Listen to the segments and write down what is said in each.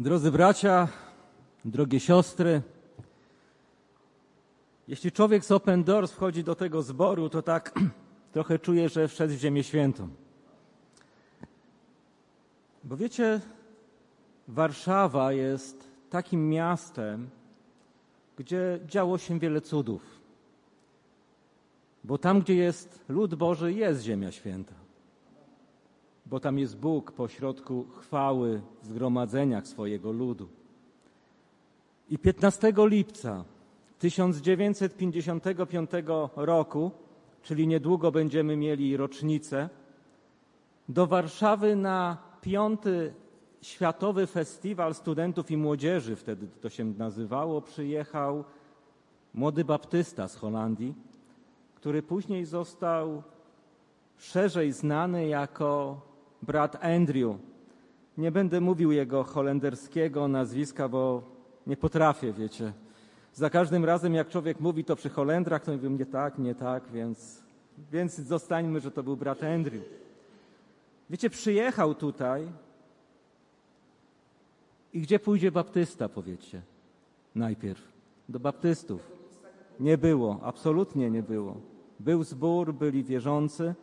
Drodzy bracia, drogie siostry, jeśli człowiek z Open Doors wchodzi do tego zboru, to tak trochę czuje, że wszedł w Ziemię Świętą. Bo wiecie, Warszawa jest takim miastem, gdzie działo się wiele cudów. Bo tam, gdzie jest lud Boży, jest Ziemia Święta. Bo tam jest Bóg pośrodku chwały w zgromadzeniach swojego ludu. I 15 lipca 1955 roku, czyli niedługo będziemy mieli rocznicę, do Warszawy na piąty Światowy Festiwal Studentów i Młodzieży, wtedy to się nazywało, przyjechał młody baptysta z Holandii, który później został szerzej znany jako brat Andrew. Nie będę mówił jego holenderskiego nazwiska, bo nie potrafię, wiecie. Za każdym razem, jak człowiek mówi to przy Holendrach, to mówią nie tak, nie tak, więc, więc zostańmy, że to był brat Andrew. Wiecie, przyjechał tutaj i gdzie pójdzie baptysta, powiedzcie? Najpierw. Do baptystów. Nie było, absolutnie nie było. Był zbór, byli wierzący.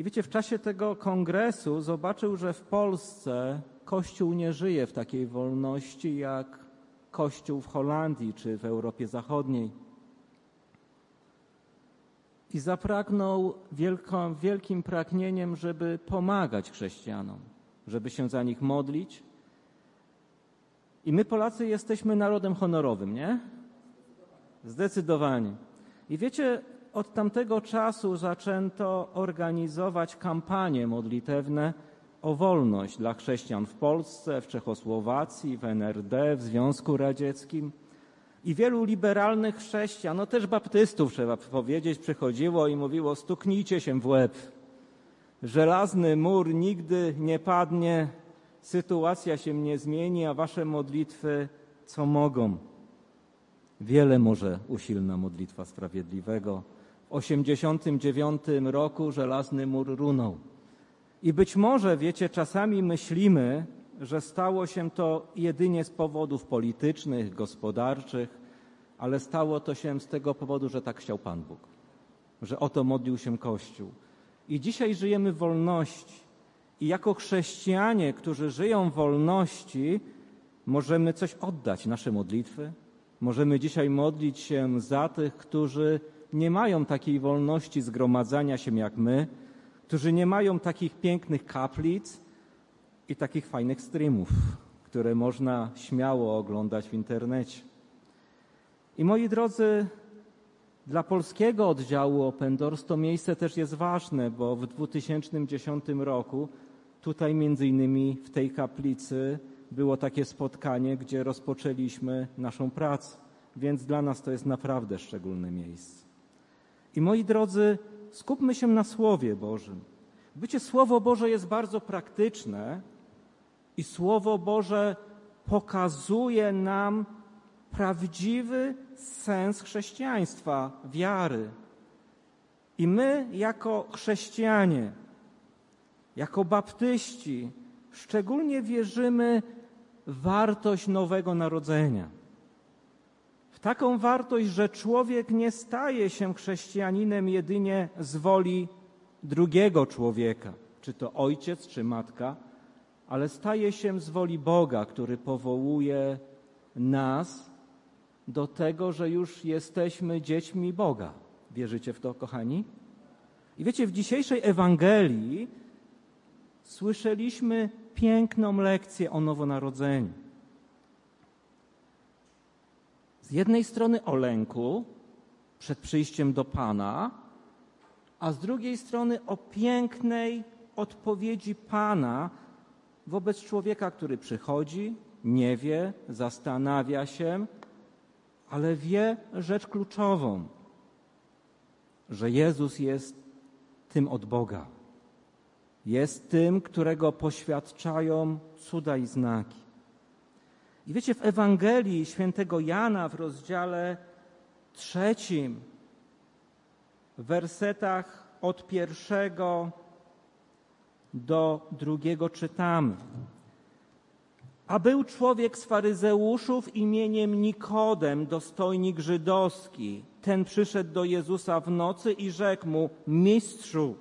I wiecie, w czasie tego kongresu zobaczył, że w Polsce Kościół nie żyje w takiej wolności jak Kościół w Holandii czy w Europie Zachodniej. I zapragnął wielką, wielkim pragnieniem, żeby pomagać chrześcijanom, żeby się za nich modlić. I my, Polacy, jesteśmy narodem honorowym, nie? Zdecydowanie. I wiecie, od tamtego czasu zaczęto organizować kampanie modlitewne o wolność dla chrześcijan w Polsce, w Czechosłowacji, w NRD, w Związku Radzieckim. I wielu liberalnych chrześcijan, no też baptystów trzeba powiedzieć, przychodziło i mówiło: stuknijcie się w łeb. Żelazny mur nigdy nie padnie, sytuacja się nie zmieni, a wasze modlitwy co mogą? Wiele może usilna modlitwa sprawiedliwego. W 89 roku żelazny mur runął. I być może, wiecie, czasami myślimy, że stało się to jedynie z powodów politycznych, gospodarczych, ale stało to się z tego powodu, że tak chciał Pan Bóg, że o to modlił się Kościół. I dzisiaj żyjemy w wolności. I jako chrześcijanie, którzy żyją w wolności, możemy coś oddać, nasze modlitwy. Możemy dzisiaj modlić się za tych, którzy nie mają takiej wolności zgromadzania się jak my, którzy nie mają takich pięknych kaplic i takich fajnych streamów, które można śmiało oglądać w internecie. I moi drodzy, dla polskiego oddziału Open Doors to miejsce też jest ważne, bo w 2010 roku tutaj między innymi w tej kaplicy było takie spotkanie, gdzie rozpoczęliśmy naszą pracę, więc dla nas to jest naprawdę szczególne miejsce. I moi drodzy, skupmy się na Słowie Bożym. Bycie Słowo Boże jest bardzo praktyczne i Słowo Boże pokazuje nam prawdziwy sens chrześcijaństwa, wiary. I my, jako chrześcijanie, jako baptyści, szczególnie wierzymy w wartość nowego narodzenia. Taką wartość, że człowiek nie staje się chrześcijaninem jedynie z woli drugiego człowieka, czy to ojciec, czy matka, ale staje się z woli Boga, który powołuje nas do tego, że już jesteśmy dziećmi Boga. Wierzycie w to, kochani? I wiecie, w dzisiejszej Ewangelii słyszeliśmy piękną lekcję o nowonarodzeniu. Z jednej strony o lęku przed przyjściem do Pana, a z drugiej strony o pięknej odpowiedzi Pana wobec człowieka, który przychodzi, nie wie, zastanawia się, ale wie rzecz kluczową, że Jezus jest tym od Boga. Jest tym, którego poświadczają cuda i znaki. I wiecie, w Ewangelii świętego Jana w rozdziale trzecim, w wersetach od pierwszego do drugiego czytamy. A był człowiek z faryzeuszów imieniem Nikodem, dostojnik żydowski. Ten przyszedł do Jezusa w nocy i rzekł mu: Mistrzu,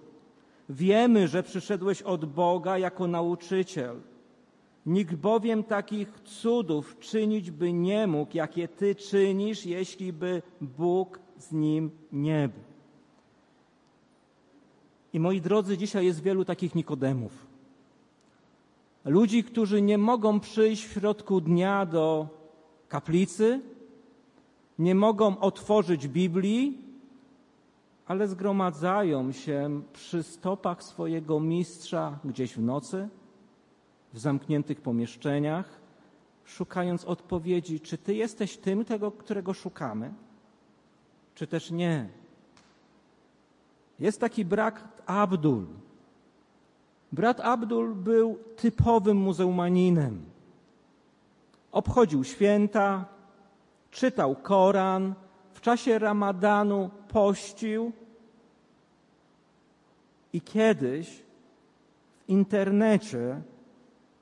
wiemy, że przyszedłeś od Boga jako nauczyciel. Nikt bowiem takich cudów czynić by nie mógł, jakie ty czynisz, jeśli by Bóg z nim nie był. I moi drodzy, dzisiaj jest wielu takich Nikodemów. Ludzi, którzy nie mogą przyjść w środku dnia do kaplicy, nie mogą otworzyć Biblii, ale zgromadzają się przy stopach swojego mistrza gdzieś w nocy, w zamkniętych pomieszczeniach, szukając odpowiedzi, czy Ty jesteś tym, tego, którego szukamy, czy też nie. Jest taki brak Abdul. Brat Abdul był typowym muzułmaninem. Obchodził święta, czytał Koran, w czasie ramadanu pościł i kiedyś w internecie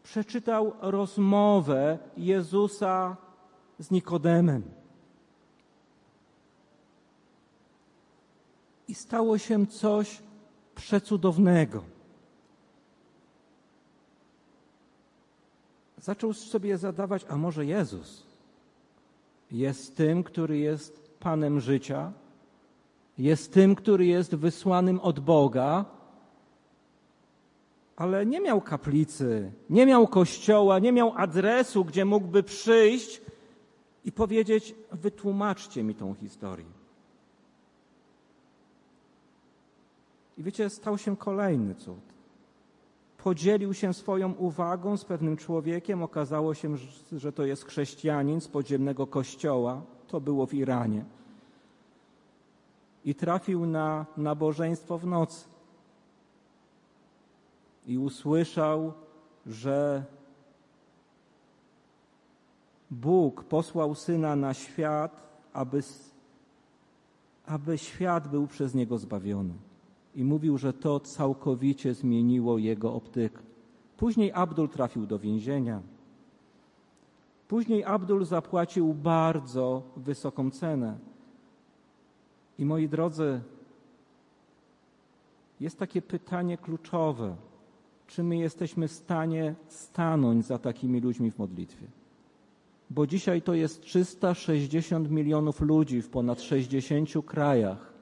przeczytał rozmowę Jezusa z Nikodemem. I stało się coś przecudownego. Zaczął sobie zadawać, a może Jezus jest tym, który jest Panem życia, jest tym, który jest wysłanym od Boga, ale nie miał kaplicy, nie miał kościoła, nie miał adresu, gdzie mógłby przyjść i powiedzieć: Wytłumaczcie mi tą historię. I wiecie, stał się kolejny cud. Podzielił się swoją uwagą z pewnym człowiekiem. Okazało się, że to jest chrześcijanin z podziemnego kościoła. To było w Iranie. I trafił na nabożeństwo w nocy i usłyszał, że Bóg posłał syna na świat, aby, aby świat był przez niego zbawiony. I mówił, że to całkowicie zmieniło jego optykę. Później Abdul trafił do więzienia. Później Abdul zapłacił bardzo wysoką cenę. I moi drodzy, jest takie pytanie kluczowe czy my jesteśmy w stanie stanąć za takimi ludźmi w modlitwie. Bo dzisiaj to jest 360 milionów ludzi w ponad 60 krajach,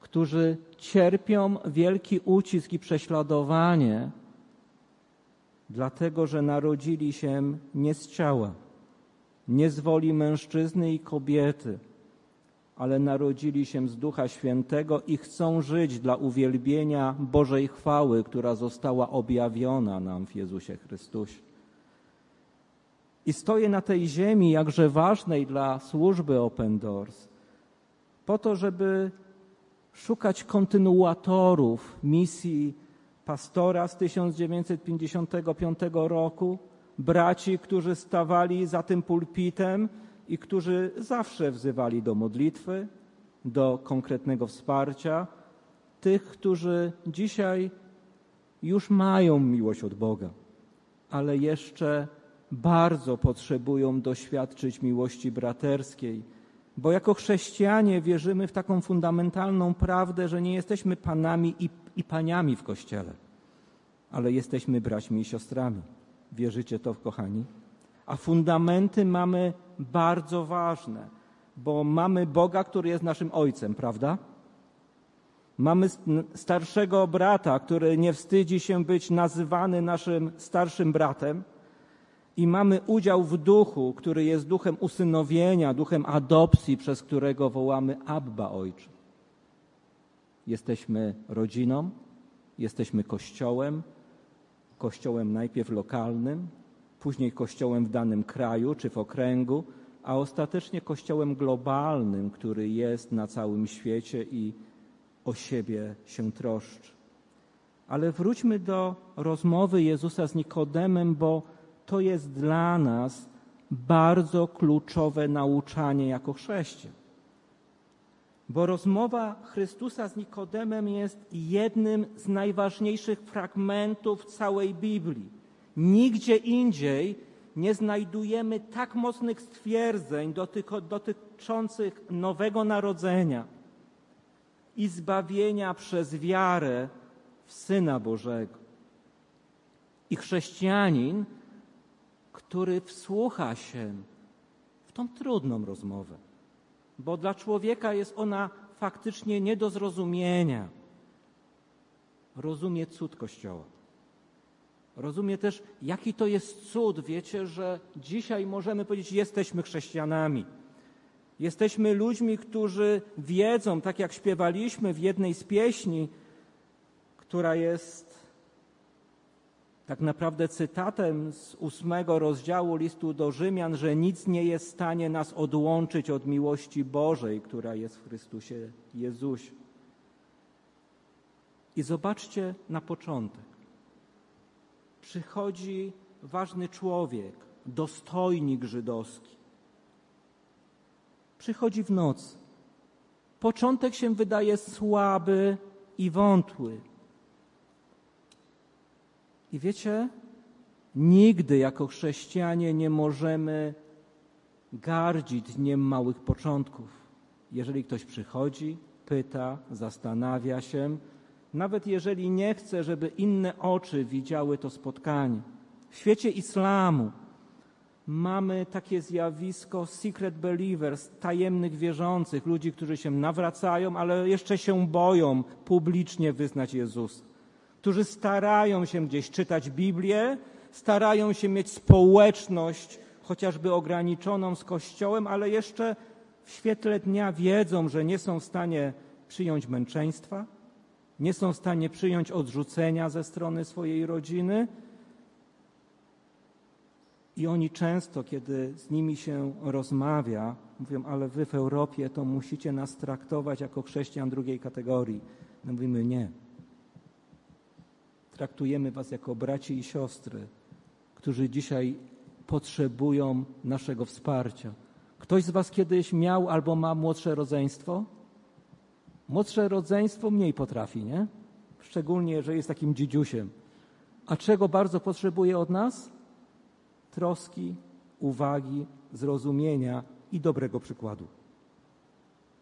którzy cierpią wielki ucisk i prześladowanie, dlatego że narodzili się nie z ciała, nie z woli mężczyzny i kobiety ale narodzili się z Ducha Świętego i chcą żyć dla uwielbienia Bożej chwały, która została objawiona nam w Jezusie Chrystusie. I stoję na tej ziemi, jakże ważnej dla służby Open Doors, po to, żeby szukać kontynuatorów misji pastora z 1955 roku, braci, którzy stawali za tym pulpitem, i którzy zawsze wzywali do modlitwy, do konkretnego wsparcia, tych, którzy dzisiaj już mają miłość od Boga, ale jeszcze bardzo potrzebują doświadczyć miłości braterskiej, bo jako chrześcijanie wierzymy w taką fundamentalną prawdę, że nie jesteśmy panami i, i paniami w kościele, ale jesteśmy braćmi i siostrami. Wierzycie to, kochani? A fundamenty mamy bardzo ważne, bo mamy Boga, który jest naszym Ojcem, prawda? Mamy starszego brata, który nie wstydzi się być nazywany naszym starszym bratem. I mamy udział w duchu, który jest duchem usynowienia, duchem adopcji, przez którego wołamy Abba Ojcze. Jesteśmy rodziną, jesteśmy kościołem, kościołem najpierw lokalnym, później kościołem w danym kraju czy w okręgu, a ostatecznie kościołem globalnym, który jest na całym świecie i o siebie się troszczy. Ale wróćmy do rozmowy Jezusa z Nikodemem, bo to jest dla nas bardzo kluczowe nauczanie jako chrześcijan. Bo rozmowa Chrystusa z Nikodemem jest jednym z najważniejszych fragmentów całej Biblii Nigdzie indziej nie znajdujemy tak mocnych stwierdzeń dotyczących nowego narodzenia i zbawienia przez wiarę w Syna Bożego. I chrześcijanin, który wsłucha się w tą trudną rozmowę, bo dla człowieka jest ona faktycznie nie do zrozumienia, rozumie cud Kościoła. Rozumie też, jaki to jest cud. Wiecie, że dzisiaj możemy powiedzieć, jesteśmy chrześcijanami. Jesteśmy ludźmi, którzy wiedzą, tak jak śpiewaliśmy w jednej z pieśni, która jest tak naprawdę cytatem z ósmego rozdziału listu do Rzymian, że nic nie jest w stanie nas odłączyć od miłości Bożej, która jest w Chrystusie Jezusie. I zobaczcie na początek. Przychodzi ważny człowiek, dostojnik żydowski. Przychodzi w nocy. Początek się wydaje słaby i wątły. I wiecie, nigdy jako chrześcijanie nie możemy gardzić dniem małych początków. Jeżeli ktoś przychodzi, pyta, zastanawia się, nawet jeżeli nie chce, żeby inne oczy widziały to spotkanie. W świecie islamu mamy takie zjawisko secret believers, tajemnych wierzących, ludzi, którzy się nawracają, ale jeszcze się boją publicznie wyznać Jezusa którzy starają się gdzieś czytać Biblię, starają się mieć społeczność, chociażby ograniczoną z Kościołem, ale jeszcze w świetle dnia wiedzą, że nie są w stanie przyjąć męczeństwa, nie są w stanie przyjąć odrzucenia ze strony swojej rodziny. I oni często, kiedy z nimi się rozmawia, mówią, ale wy w Europie to musicie nas traktować jako chrześcijan drugiej kategorii. My mówimy nie traktujemy Was jako braci i siostry, którzy dzisiaj potrzebują naszego wsparcia. Ktoś z Was kiedyś miał albo ma młodsze rodzeństwo? Młodsze rodzeństwo mniej potrafi, nie? Szczególnie, jeżeli jest takim dzidziusiem. A czego bardzo potrzebuje od nas? Troski, uwagi, zrozumienia i dobrego przykładu.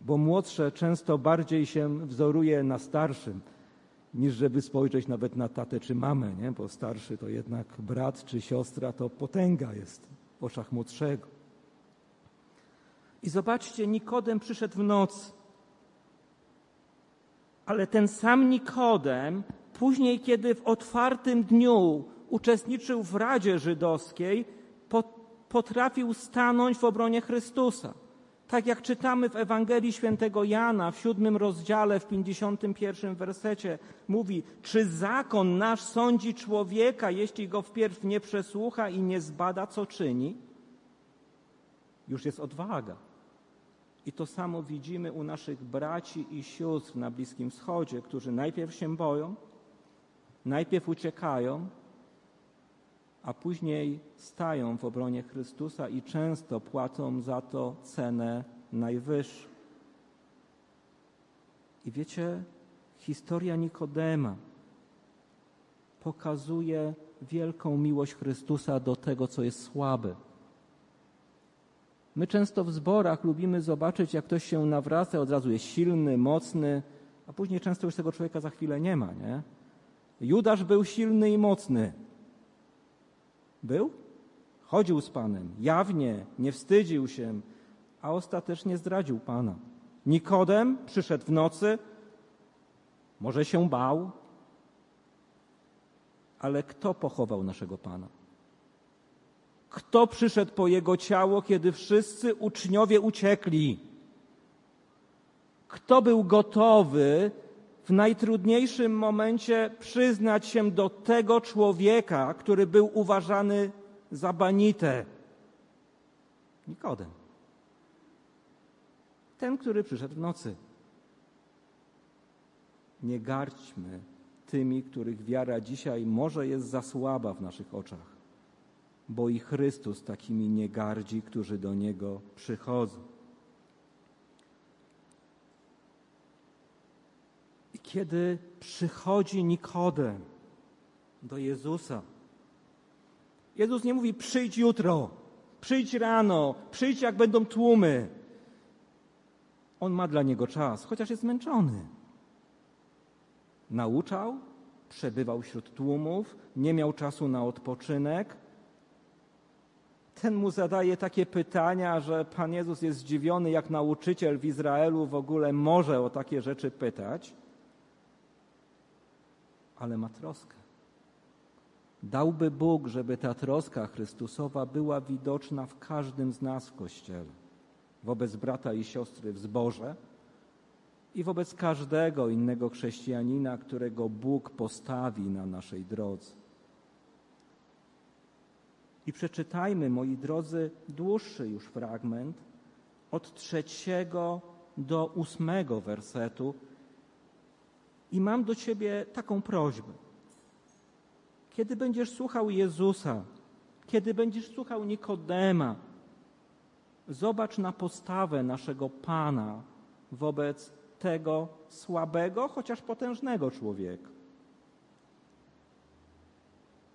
Bo młodsze często bardziej się wzoruje na starszym niż żeby spojrzeć nawet na tatę czy mamę, nie? bo starszy to jednak brat czy siostra to potęga jest w oczach młodszego. I zobaczcie, Nikodem przyszedł w noc. Ale ten sam Nikodem, później, kiedy w otwartym dniu uczestniczył w Radzie Żydowskiej, potrafił stanąć w obronie Chrystusa. Tak jak czytamy w Ewangelii Świętego Jana w siódmym rozdziale, w pięćdziesiątym pierwszym wersecie, mówi, czy zakon nasz sądzi człowieka, jeśli go wpierw nie przesłucha i nie zbada, co czyni? Już jest odwaga. I to samo widzimy u naszych braci i sióstr na Bliskim Wschodzie, którzy najpierw się boją, najpierw uciekają, a później stają w obronie Chrystusa i często płacą za to cenę najwyższą. I wiecie, historia Nikodema pokazuje wielką miłość Chrystusa do tego, co jest słabe. My często w zborach lubimy zobaczyć, jak ktoś się nawraca, od razu jest silny, mocny, a później często już tego człowieka za chwilę nie ma, nie? Judasz był silny i mocny, był? Chodził z Panem, jawnie, nie wstydził się, a ostatecznie zdradził Pana. Nikodem przyszedł w nocy, może się bał, ale kto pochował naszego Pana? Kto przyszedł po jego ciało, kiedy wszyscy uczniowie uciekli? Kto był gotowy w najtrudniejszym momencie przyznać się do tego człowieka, który był uważany za banitę. Nikodem. Ten, który przyszedł w nocy. Nie gardźmy tymi, których wiara dzisiaj może jest za słaba w naszych oczach, bo i Chrystus takimi nie gardzi, którzy do Niego przychodzą. kiedy przychodzi Nikodem do Jezusa, Jezus nie mówi przyjdź jutro, przyjdź rano, przyjdź jak będą tłumy. On ma dla niego czas, chociaż jest zmęczony. Nauczał, przebywał wśród tłumów, nie miał czasu na odpoczynek. Ten mu zadaje takie pytania, że Pan Jezus jest zdziwiony, jak nauczyciel w Izraelu w ogóle może o takie rzeczy pytać, ale ma troskę. Dałby Bóg, żeby ta troska Chrystusowa była widoczna w każdym z nas w Kościele, wobec brata i siostry w zborze i wobec każdego innego chrześcijanina, którego Bóg postawi na naszej drodze. I przeczytajmy, moi drodzy, dłuższy już fragment od trzeciego do ósmego wersetu. I mam do Ciebie taką prośbę. Kiedy będziesz słuchał Jezusa, kiedy będziesz słuchał Nikodema, zobacz na postawę naszego Pana wobec tego słabego, chociaż potężnego człowieka.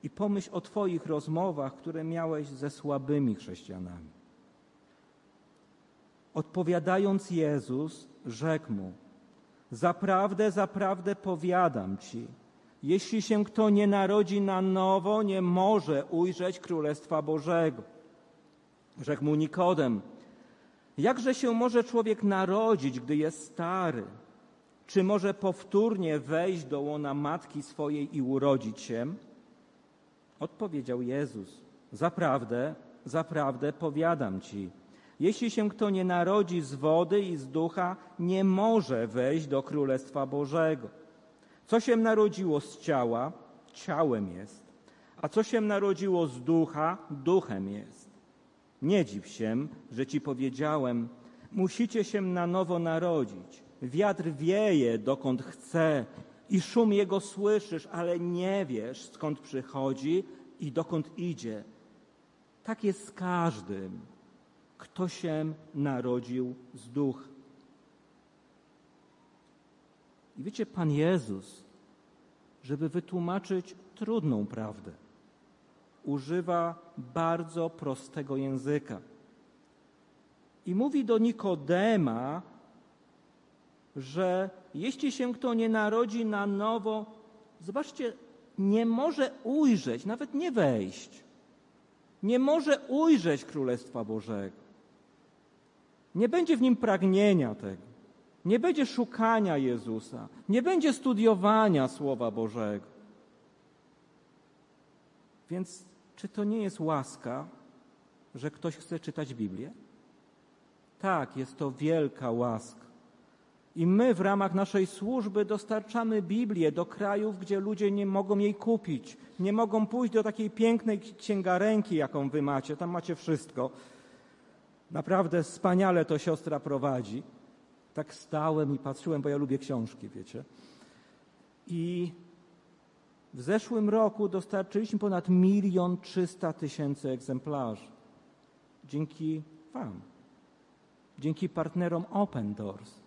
I pomyśl o Twoich rozmowach, które miałeś ze słabymi chrześcijanami. Odpowiadając Jezus, rzekł mu: Zaprawdę, zaprawdę powiadam Ci, jeśli się kto nie narodzi na nowo, nie może ujrzeć Królestwa Bożego. Rzekł mu Nikodem, jakże się może człowiek narodzić, gdy jest stary? Czy może powtórnie wejść do łona matki swojej i urodzić się? Odpowiedział Jezus, zaprawdę, zaprawdę powiadam ci, jeśli się kto nie narodzi z wody i z ducha, nie może wejść do Królestwa Bożego. Co się narodziło z ciała, ciałem jest, a co się narodziło z ducha, duchem jest. Nie dziw się, że ci powiedziałem, musicie się na nowo narodzić. Wiatr wieje dokąd chce i szum jego słyszysz, ale nie wiesz skąd przychodzi i dokąd idzie. Tak jest z każdym, kto się narodził z ducha. I wiecie, Pan Jezus, żeby wytłumaczyć trudną prawdę, używa bardzo prostego języka. I mówi do Nikodema, że jeśli się kto nie narodzi na nowo, zobaczcie, nie może ujrzeć, nawet nie wejść, nie może ujrzeć Królestwa Bożego. Nie będzie w nim pragnienia tego. Nie będzie szukania Jezusa, nie będzie studiowania Słowa Bożego. Więc czy to nie jest łaska, że ktoś chce czytać Biblię? Tak, jest to wielka łaska. I my w ramach naszej służby dostarczamy Biblię do krajów, gdzie ludzie nie mogą jej kupić, nie mogą pójść do takiej pięknej księgaręki, jaką wy macie. Tam macie wszystko. Naprawdę wspaniale to siostra prowadzi tak stałem i patrzyłem, bo ja lubię książki, wiecie. I w zeszłym roku dostarczyliśmy ponad milion trzysta tysięcy egzemplarzy. Dzięki Wam, dzięki partnerom Open Doors,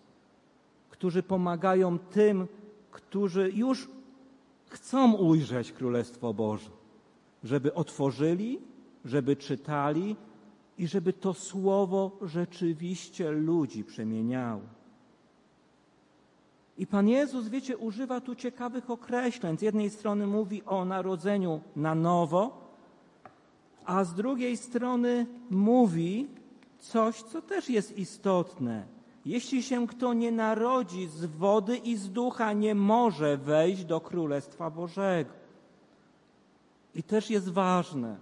którzy pomagają tym, którzy już chcą ujrzeć Królestwo Boże, żeby otworzyli, żeby czytali i żeby to słowo rzeczywiście ludzi przemieniało. I Pan Jezus, wiecie, używa tu ciekawych określeń. Z jednej strony mówi o narodzeniu na nowo, a z drugiej strony mówi coś, co też jest istotne. Jeśli się kto nie narodzi z wody i z ducha, nie może wejść do Królestwa Bożego. I też jest ważne,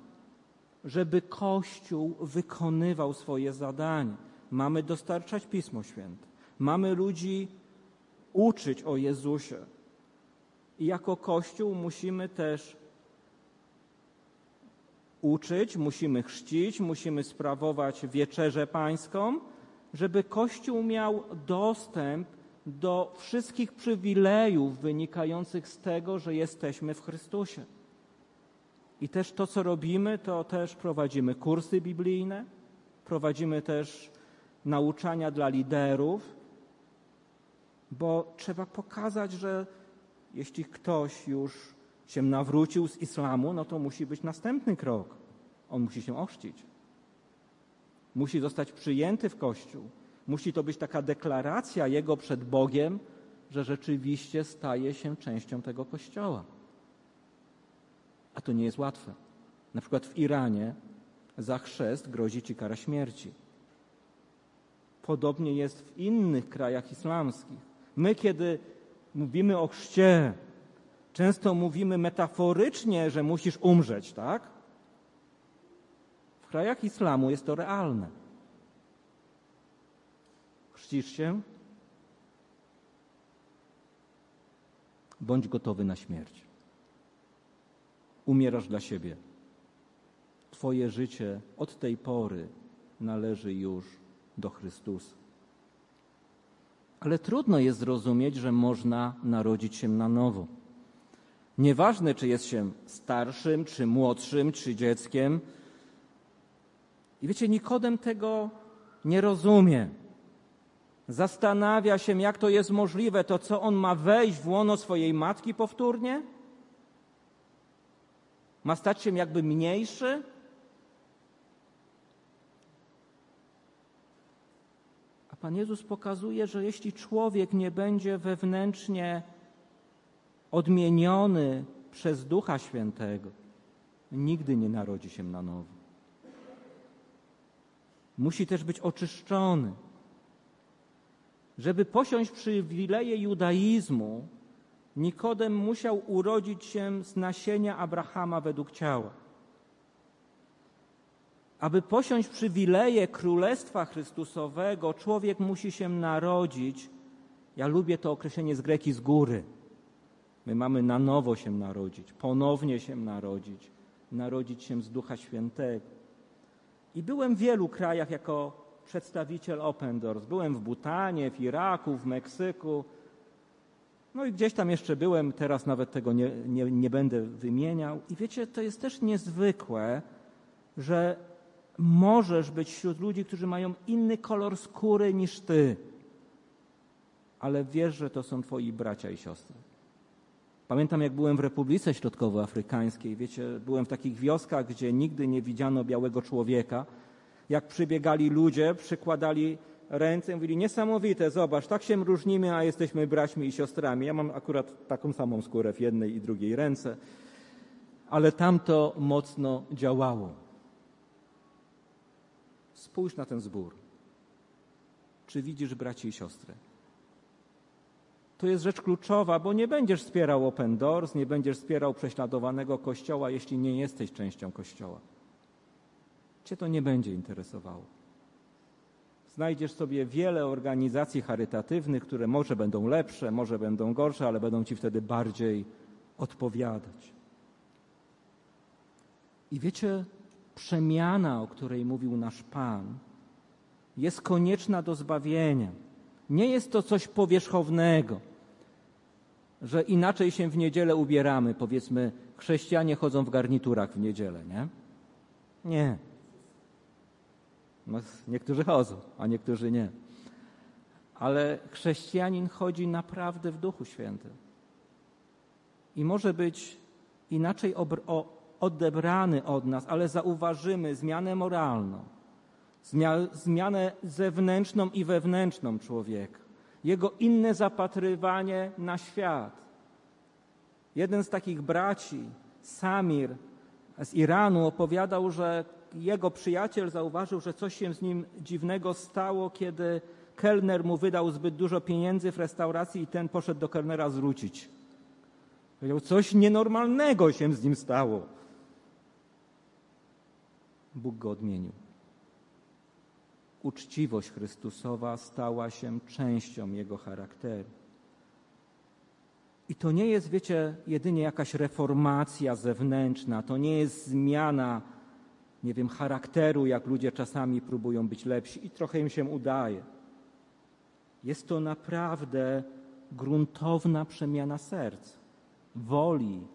żeby Kościół wykonywał swoje zadanie. Mamy dostarczać Pismo Święte. Mamy ludzi uczyć o Jezusie. I jako Kościół musimy też uczyć, musimy chrzcić, musimy sprawować wieczerzę pańską, żeby Kościół miał dostęp do wszystkich przywilejów wynikających z tego, że jesteśmy w Chrystusie. I też to, co robimy, to też prowadzimy kursy biblijne, prowadzimy też nauczania dla liderów, bo trzeba pokazać, że jeśli ktoś już się nawrócił z islamu, no to musi być następny krok. On musi się ochrzcić. Musi zostać przyjęty w Kościół. Musi to być taka deklaracja jego przed Bogiem, że rzeczywiście staje się częścią tego Kościoła. A to nie jest łatwe. Na przykład w Iranie za chrzest grozi ci kara śmierci. Podobnie jest w innych krajach islamskich. My, kiedy mówimy o chrzcie, często mówimy metaforycznie, że musisz umrzeć, tak? Krajach islamu jest to realne. Chrzcisz się? Bądź gotowy na śmierć. Umierasz dla siebie. Twoje życie od tej pory należy już do Chrystusa. Ale trudno jest zrozumieć, że można narodzić się na nowo. Nieważne, czy jest się starszym, czy młodszym, czy dzieckiem. I wiecie, Nikodem tego nie rozumie. Zastanawia się, jak to jest możliwe, to co on ma wejść w łono swojej matki powtórnie? Ma stać się jakby mniejszy? A Pan Jezus pokazuje, że jeśli człowiek nie będzie wewnętrznie odmieniony przez Ducha Świętego, nigdy nie narodzi się na nowo. Musi też być oczyszczony. Żeby posiąść przywileje judaizmu, Nikodem musiał urodzić się z nasienia Abrahama według ciała. Aby posiąść przywileje Królestwa Chrystusowego, człowiek musi się narodzić. Ja lubię to określenie z greki z góry. My mamy na nowo się narodzić, ponownie się narodzić, narodzić się z Ducha Świętego. I byłem w wielu krajach jako przedstawiciel Open Doors. Byłem w Butanie, w Iraku, w Meksyku. No i gdzieś tam jeszcze byłem, teraz nawet tego nie, nie, nie będę wymieniał. I wiecie, to jest też niezwykłe, że możesz być wśród ludzi, którzy mają inny kolor skóry niż ty, ale wiesz, że to są twoi bracia i siostry. Pamiętam, jak byłem w Republice Środkowoafrykańskiej, wiecie, byłem w takich wioskach, gdzie nigdy nie widziano białego człowieka. Jak przybiegali ludzie, przykładali ręce i mówili, niesamowite, zobacz, tak się różnimy, a jesteśmy braćmi i siostrami. Ja mam akurat taką samą skórę w jednej i drugiej ręce, ale tamto mocno działało. Spójrz na ten zbór. Czy widzisz braci i siostry? To jest rzecz kluczowa, bo nie będziesz wspierał Open Doors, nie będziesz wspierał prześladowanego Kościoła, jeśli nie jesteś częścią Kościoła. Cię to nie będzie interesowało. Znajdziesz sobie wiele organizacji charytatywnych, które może będą lepsze, może będą gorsze, ale będą ci wtedy bardziej odpowiadać. I wiecie, przemiana, o której mówił nasz Pan, jest konieczna do zbawienia. Nie jest to coś powierzchownego, że inaczej się w niedzielę ubieramy. Powiedzmy, chrześcijanie chodzą w garniturach w niedzielę, nie? Nie. No, niektórzy chodzą, a niektórzy nie. Ale chrześcijanin chodzi naprawdę w Duchu Świętym. I może być inaczej odebrany od nas, ale zauważymy zmianę moralną, zmianę zewnętrzną i wewnętrzną człowieka, jego inne zapatrywanie na świat. Jeden z takich braci, Samir z Iranu, opowiadał, że jego przyjaciel zauważył, że coś się z nim dziwnego stało, kiedy kelner mu wydał zbyt dużo pieniędzy w restauracji i ten poszedł do kelnera zwrócić. Powiedział, coś nienormalnego się z nim stało. Bóg go odmienił. Uczciwość Chrystusowa stała się częścią jego charakteru. I to nie jest, wiecie, jedynie jakaś reformacja zewnętrzna, to nie jest zmiana, nie wiem, charakteru, jak ludzie czasami próbują być lepsi i trochę im się udaje. Jest to naprawdę gruntowna przemiana serc, woli.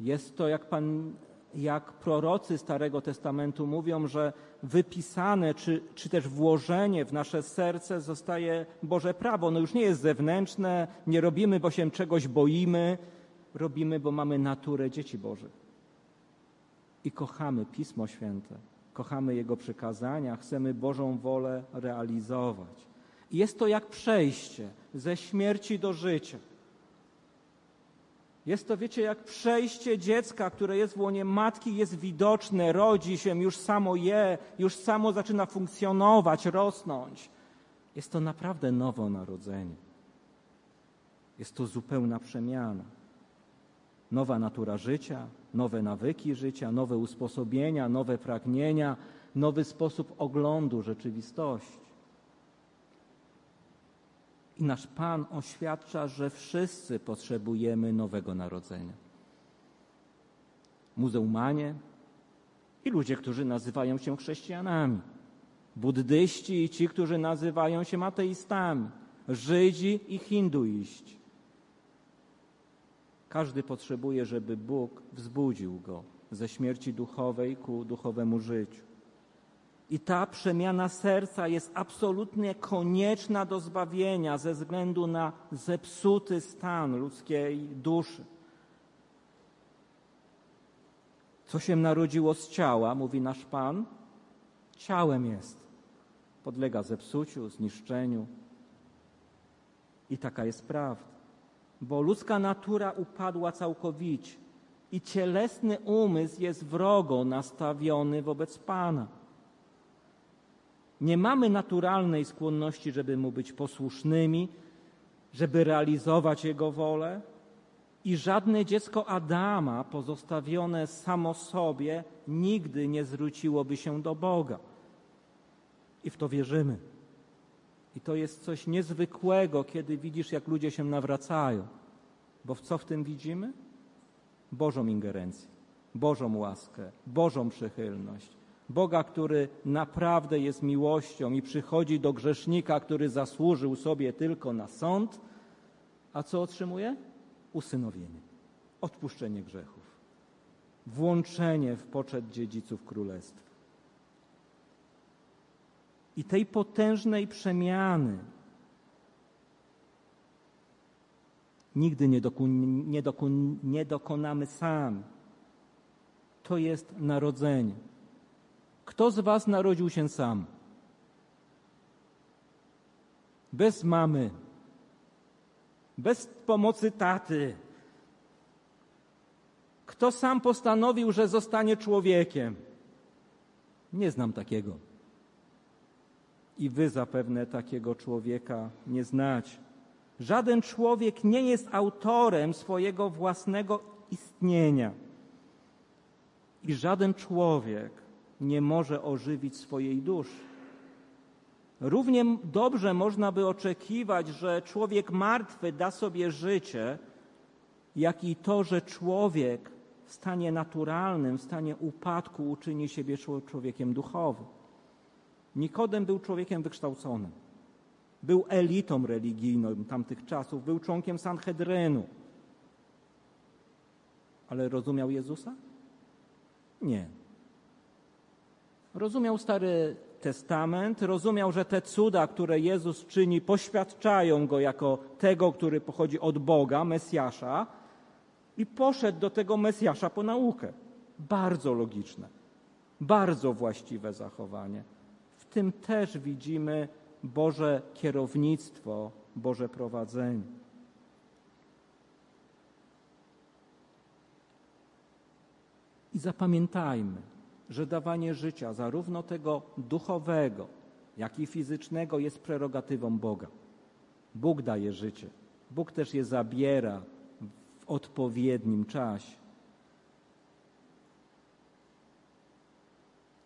Jest to, jak Pan jak prorocy Starego Testamentu mówią, że wypisane czy, czy też włożenie w nasze serce zostaje Boże prawo. No już nie jest zewnętrzne, nie robimy, bo się czegoś boimy, robimy, bo mamy naturę dzieci Bożych. i kochamy Pismo Święte, kochamy Jego przykazania, chcemy Bożą wolę realizować. I jest to jak przejście ze śmierci do życia. Jest to, wiecie, jak przejście dziecka, które jest w łonie matki, jest widoczne, rodzi się, już samo je, już samo zaczyna funkcjonować, rosnąć. Jest to naprawdę nowonarodzenie. Jest to zupełna przemiana. Nowa natura życia, nowe nawyki życia, nowe usposobienia, nowe pragnienia, nowy sposób oglądu rzeczywistości. I nasz Pan oświadcza, że wszyscy potrzebujemy nowego narodzenia. Muzeumanie i ludzie, którzy nazywają się chrześcijanami, buddyści i ci, którzy nazywają się ateistami, Żydzi i hinduiści. Każdy potrzebuje, żeby Bóg wzbudził go ze śmierci duchowej ku duchowemu życiu. I ta przemiana serca jest absolutnie konieczna do zbawienia ze względu na zepsuty stan ludzkiej duszy. Co się narodziło z ciała, mówi nasz Pan, ciałem jest. Podlega zepsuciu, zniszczeniu. I taka jest prawda. Bo ludzka natura upadła całkowicie i cielesny umysł jest wrogo nastawiony wobec Pana. Nie mamy naturalnej skłonności, żeby mu być posłusznymi, żeby realizować jego wolę. I żadne dziecko Adama pozostawione samo sobie nigdy nie zwróciłoby się do Boga. I w to wierzymy. I to jest coś niezwykłego, kiedy widzisz, jak ludzie się nawracają. Bo w co w tym widzimy? Bożą ingerencję, Bożą łaskę, Bożą przychylność. Boga, który naprawdę jest miłością i przychodzi do grzesznika, który zasłużył sobie tylko na sąd, a co otrzymuje? Usynowienie, odpuszczenie grzechów, włączenie w poczet dziedziców królestwa. I tej potężnej przemiany nigdy nie, dokun, nie, dokun, nie dokonamy sami. To jest narodzenie. Kto z Was narodził się sam? Bez mamy, bez pomocy taty. Kto sam postanowił, że zostanie człowiekiem? Nie znam takiego. I wy zapewne takiego człowieka nie znać. Żaden człowiek nie jest autorem swojego własnego istnienia. I żaden człowiek nie może ożywić swojej duszy. Równie dobrze można by oczekiwać, że człowiek martwy da sobie życie, jak i to, że człowiek w stanie naturalnym, w stanie upadku uczyni siebie człowiekiem duchowym. Nikodem był człowiekiem wykształconym. Był elitą religijną tamtych czasów, był członkiem Sanhedrynu. Ale rozumiał Jezusa? Nie. Rozumiał Stary Testament, rozumiał, że te cuda, które Jezus czyni, poświadczają go jako tego, który pochodzi od Boga, Mesjasza, i poszedł do tego Mesjasza po naukę. Bardzo logiczne, bardzo właściwe zachowanie. W tym też widzimy Boże kierownictwo, Boże prowadzenie. I zapamiętajmy, że dawanie życia, zarówno tego duchowego, jak i fizycznego, jest prerogatywą Boga. Bóg daje życie. Bóg też je zabiera w odpowiednim czasie.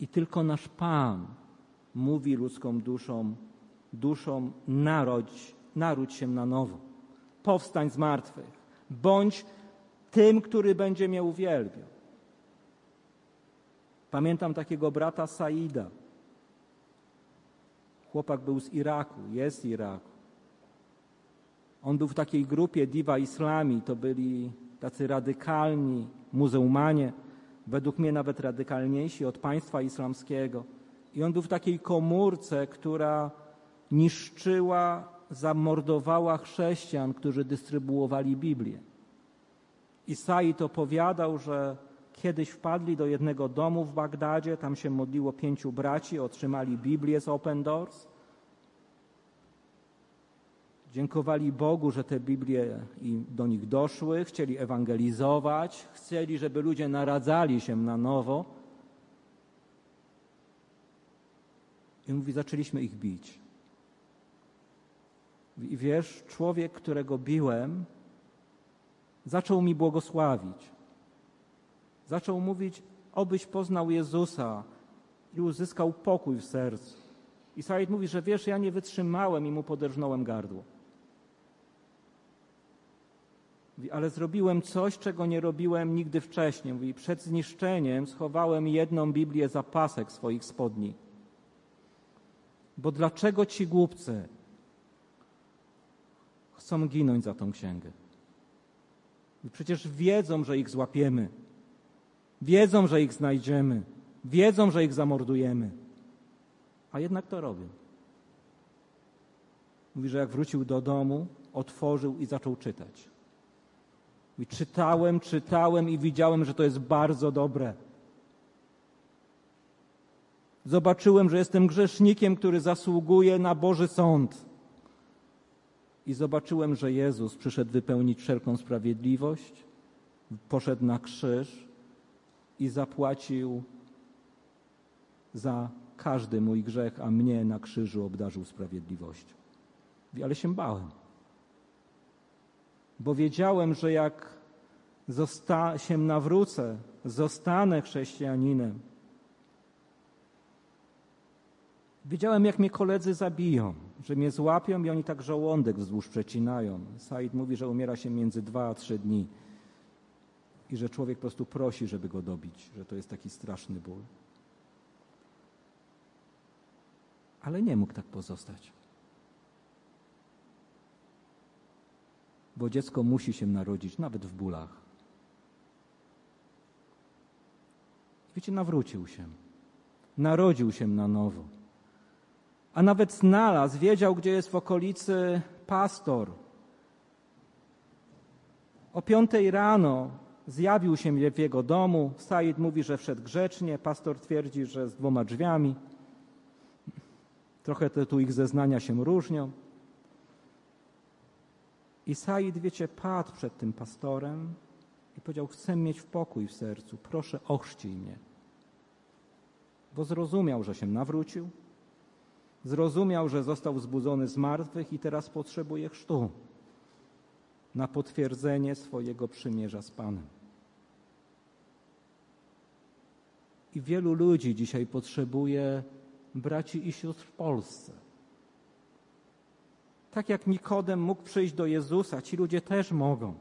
I tylko nasz Pan mówi ludzką duszom, duszom narodź, naródź się na nowo. Powstań z martwych. Bądź tym, który będzie mnie uwielbiał. Pamiętam takiego brata Saida. Chłopak był z Iraku, jest z Iraku. On był w takiej grupie Diva Islami, to byli tacy radykalni muzułmanie, według mnie nawet radykalniejsi od państwa islamskiego. I on był w takiej komórce, która niszczyła, zamordowała chrześcijan, którzy dystrybuowali Biblię. I Said opowiadał, że kiedyś wpadli do jednego domu w Bagdadzie, tam się modliło pięciu braci, otrzymali Biblię z Open Doors. Dziękowali Bogu, że te Biblie do nich doszły, chcieli ewangelizować, chcieli, żeby ludzie naradzali się na nowo. I mówi, zaczęliśmy ich bić. I wiesz, człowiek, którego biłem, zaczął mi błogosławić. Zaczął mówić, obyś poznał Jezusa i uzyskał pokój w sercu. I Said mówi, że wiesz, ja nie wytrzymałem i mu poderżnąłem gardło. Mówi, ale zrobiłem coś, czego nie robiłem nigdy wcześniej. Mówi, przed zniszczeniem schowałem jedną Biblię za pasek swoich spodni. Bo dlaczego ci głupcy chcą ginąć za tą księgę? I przecież wiedzą, że ich złapiemy. Wiedzą, że ich znajdziemy. Wiedzą, że ich zamordujemy. A jednak to robią. Mówi, że jak wrócił do domu, otworzył i zaczął czytać. I czytałem, czytałem i widziałem, że to jest bardzo dobre. Zobaczyłem, że jestem grzesznikiem, który zasługuje na Boży sąd. I zobaczyłem, że Jezus przyszedł wypełnić wszelką sprawiedliwość, poszedł na krzyż i zapłacił za każdy mój grzech, a mnie na krzyżu obdarzył sprawiedliwością. Ale się bałem bo wiedziałem, że jak zosta- się nawrócę, zostanę chrześcijaninem. Wiedziałem, jak mnie koledzy zabiją, że mnie złapią i oni tak żołądek wzdłuż przecinają. Said mówi, że umiera się między dwa a trzy dni i że człowiek po prostu prosi, żeby go dobić, że to jest taki straszny ból. Ale nie mógł tak pozostać. bo dziecko musi się narodzić, nawet w bólach. Wiecie, nawrócił się. Narodził się na nowo. A nawet znalazł, wiedział, gdzie jest w okolicy pastor. O piątej rano zjawił się w jego domu. Said mówi, że wszedł grzecznie. Pastor twierdzi, że z dwoma drzwiami. Trochę te tu ich zeznania się różnią. I Said, wiecie, padł przed tym pastorem i powiedział: Chcę mieć pokój w sercu, proszę ochrzcij mnie. Bo zrozumiał, że się nawrócił, zrozumiał, że został wzbudzony z martwych i teraz potrzebuje chrztu na potwierdzenie swojego przymierza z Panem. I wielu ludzi dzisiaj potrzebuje braci i sióstr w Polsce tak jak Nikodem mógł przyjść do Jezusa, ci ludzie też mogą,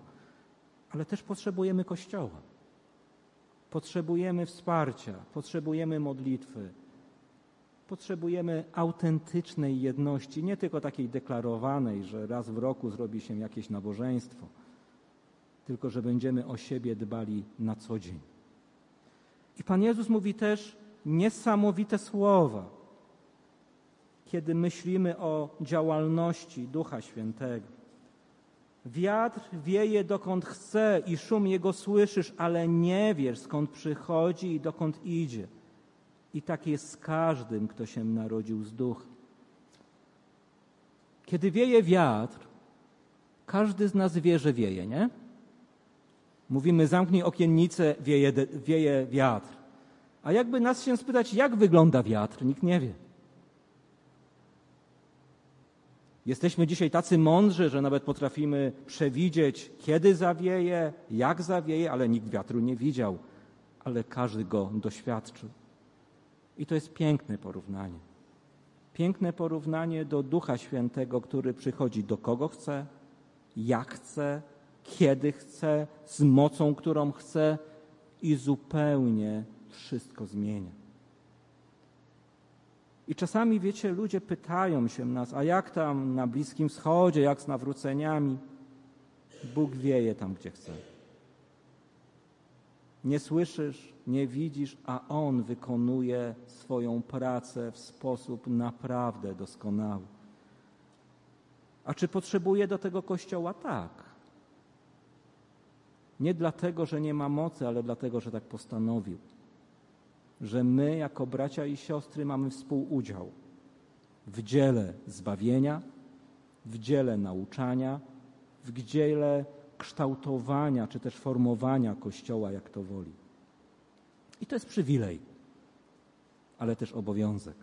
ale też potrzebujemy Kościoła. Potrzebujemy wsparcia, potrzebujemy modlitwy, potrzebujemy autentycznej jedności, nie tylko takiej deklarowanej, że raz w roku zrobi się jakieś nabożeństwo, tylko że będziemy o siebie dbali na co dzień. I Pan Jezus mówi też niesamowite słowa kiedy myślimy o działalności Ducha Świętego. Wiatr wieje dokąd chce i szum jego słyszysz, ale nie wiesz skąd przychodzi i dokąd idzie. I tak jest z każdym, kto się narodził z ducha. Kiedy wieje wiatr, każdy z nas wie, że wieje, nie? Mówimy, zamknij okiennicę, wieje, wieje wiatr. A jakby nas się spytać, jak wygląda wiatr, nikt nie wie. Jesteśmy dzisiaj tacy mądrzy, że nawet potrafimy przewidzieć, kiedy zawieje, jak zawieje, ale nikt wiatru nie widział, ale każdy go doświadczył. I to jest piękne porównanie. Piękne porównanie do Ducha Świętego, który przychodzi do kogo chce, jak chce, kiedy chce, z mocą, którą chce i zupełnie wszystko zmienia. I czasami, wiecie, ludzie pytają się nas, a jak tam na Bliskim Wschodzie, jak z nawróceniami? Bóg wieje tam, gdzie chce. Nie słyszysz, nie widzisz, a On wykonuje swoją pracę w sposób naprawdę doskonały. A czy potrzebuje do tego kościoła? Tak. Nie dlatego, że nie ma mocy, ale dlatego, że tak postanowił. Że my, jako bracia i siostry, mamy współudział w dziele zbawienia, w dziele nauczania, w dziele kształtowania czy też formowania Kościoła, jak to woli. I to jest przywilej, ale też obowiązek.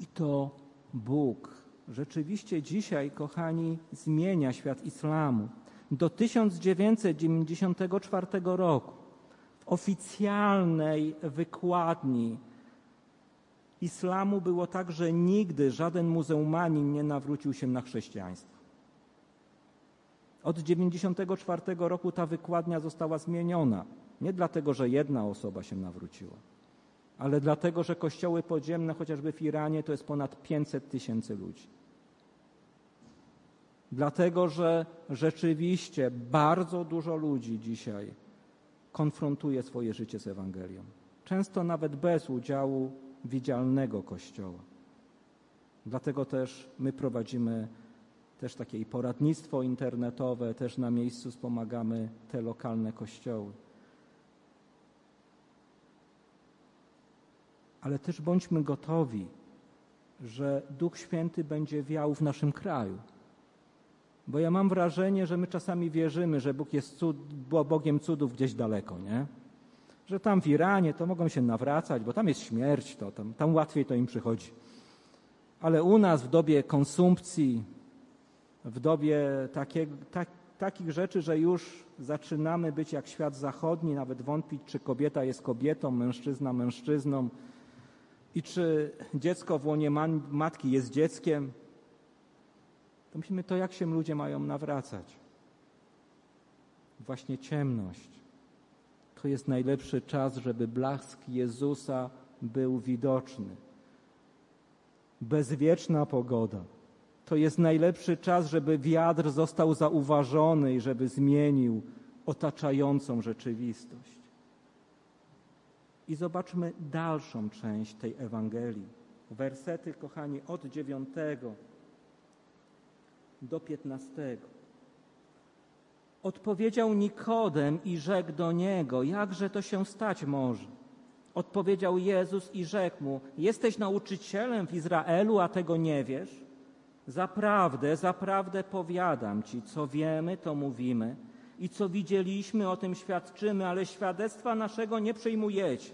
I to Bóg rzeczywiście dzisiaj, kochani, zmienia świat islamu. Do 1994 roku w oficjalnej wykładni islamu było tak, że nigdy żaden muzułmanin nie nawrócił się na chrześcijaństwo. Od 1994 roku ta wykładnia została zmieniona. Nie dlatego, że jedna osoba się nawróciła, ale dlatego, że kościoły podziemne, chociażby w Iranie, to jest ponad 500 tysięcy ludzi. Dlatego, że rzeczywiście bardzo dużo ludzi dzisiaj konfrontuje swoje życie z Ewangelią. Często nawet bez udziału widzialnego Kościoła. Dlatego też my prowadzimy też takie poradnictwo internetowe, też na miejscu wspomagamy te lokalne kościoły. Ale też bądźmy gotowi, że Duch Święty będzie wiał w naszym kraju. Bo ja mam wrażenie, że my czasami wierzymy, że Bóg jest cud, Bogiem cudów gdzieś daleko, nie? Że tam w Iranie to mogą się nawracać, bo tam jest śmierć, to tam, tam łatwiej to im przychodzi. Ale u nas w dobie konsumpcji, w dobie takie, tak, takich rzeczy, że już zaczynamy być jak świat zachodni, nawet wątpić, czy kobieta jest kobietą, mężczyzna mężczyzną i czy dziecko w łonie matki jest dzieckiem, to myślimy to, jak się ludzie mają nawracać. Właśnie ciemność. To jest najlepszy czas, żeby blask Jezusa był widoczny. Bezwieczna pogoda. To jest najlepszy czas, żeby wiatr został zauważony i żeby zmienił otaczającą rzeczywistość. I zobaczmy dalszą część tej Ewangelii. Wersety, kochani, od dziewiątego do 15. Odpowiedział Nikodem i rzekł do niego: Jakże to się stać może? Odpowiedział Jezus i rzekł mu: Jesteś nauczycielem w Izraelu, a tego nie wiesz? Zaprawdę, zaprawdę powiadam ci, co wiemy, to mówimy i co widzieliśmy, o tym świadczymy, ale świadectwa naszego nie przyjmujecie.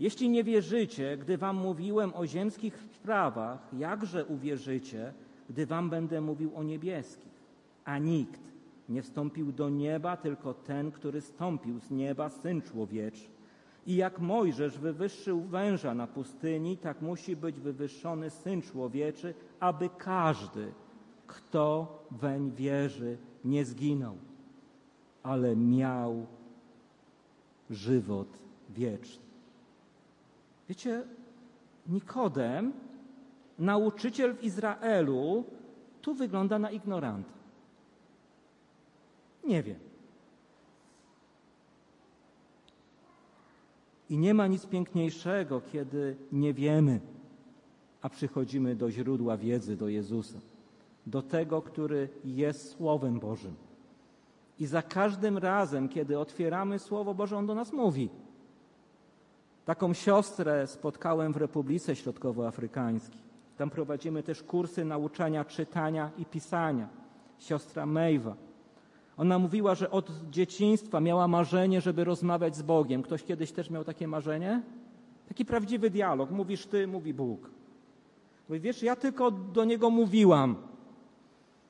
Jeśli nie wierzycie, gdy wam mówiłem o ziemskich sprawach, jakże uwierzycie, gdy wam będę mówił o niebieskich. A nikt nie wstąpił do nieba, tylko ten, który stąpił z nieba, Syn Człowieczny. I jak Mojżesz wywyższył węża na pustyni, tak musi być wywyższony Syn Człowieczy, aby każdy, kto weń wierzy, nie zginął, ale miał żywot wieczny. Wiecie, Nikodem nauczyciel w Izraelu tu wygląda na ignoranta. Nie wiem. I nie ma nic piękniejszego, kiedy nie wiemy, a przychodzimy do źródła wiedzy, do Jezusa, do tego, który jest Słowem Bożym. I za każdym razem, kiedy otwieramy Słowo Boże, On do nas mówi. Taką siostrę spotkałem w Republice Środkowoafrykańskiej. Tam prowadzimy też kursy nauczania czytania i pisania. Siostra Mejwa. Ona mówiła, że od dzieciństwa miała marzenie, żeby rozmawiać z Bogiem. Ktoś kiedyś też miał takie marzenie? Taki prawdziwy dialog. Mówisz ty, mówi Bóg. Mówi, wiesz, ja tylko do Niego mówiłam.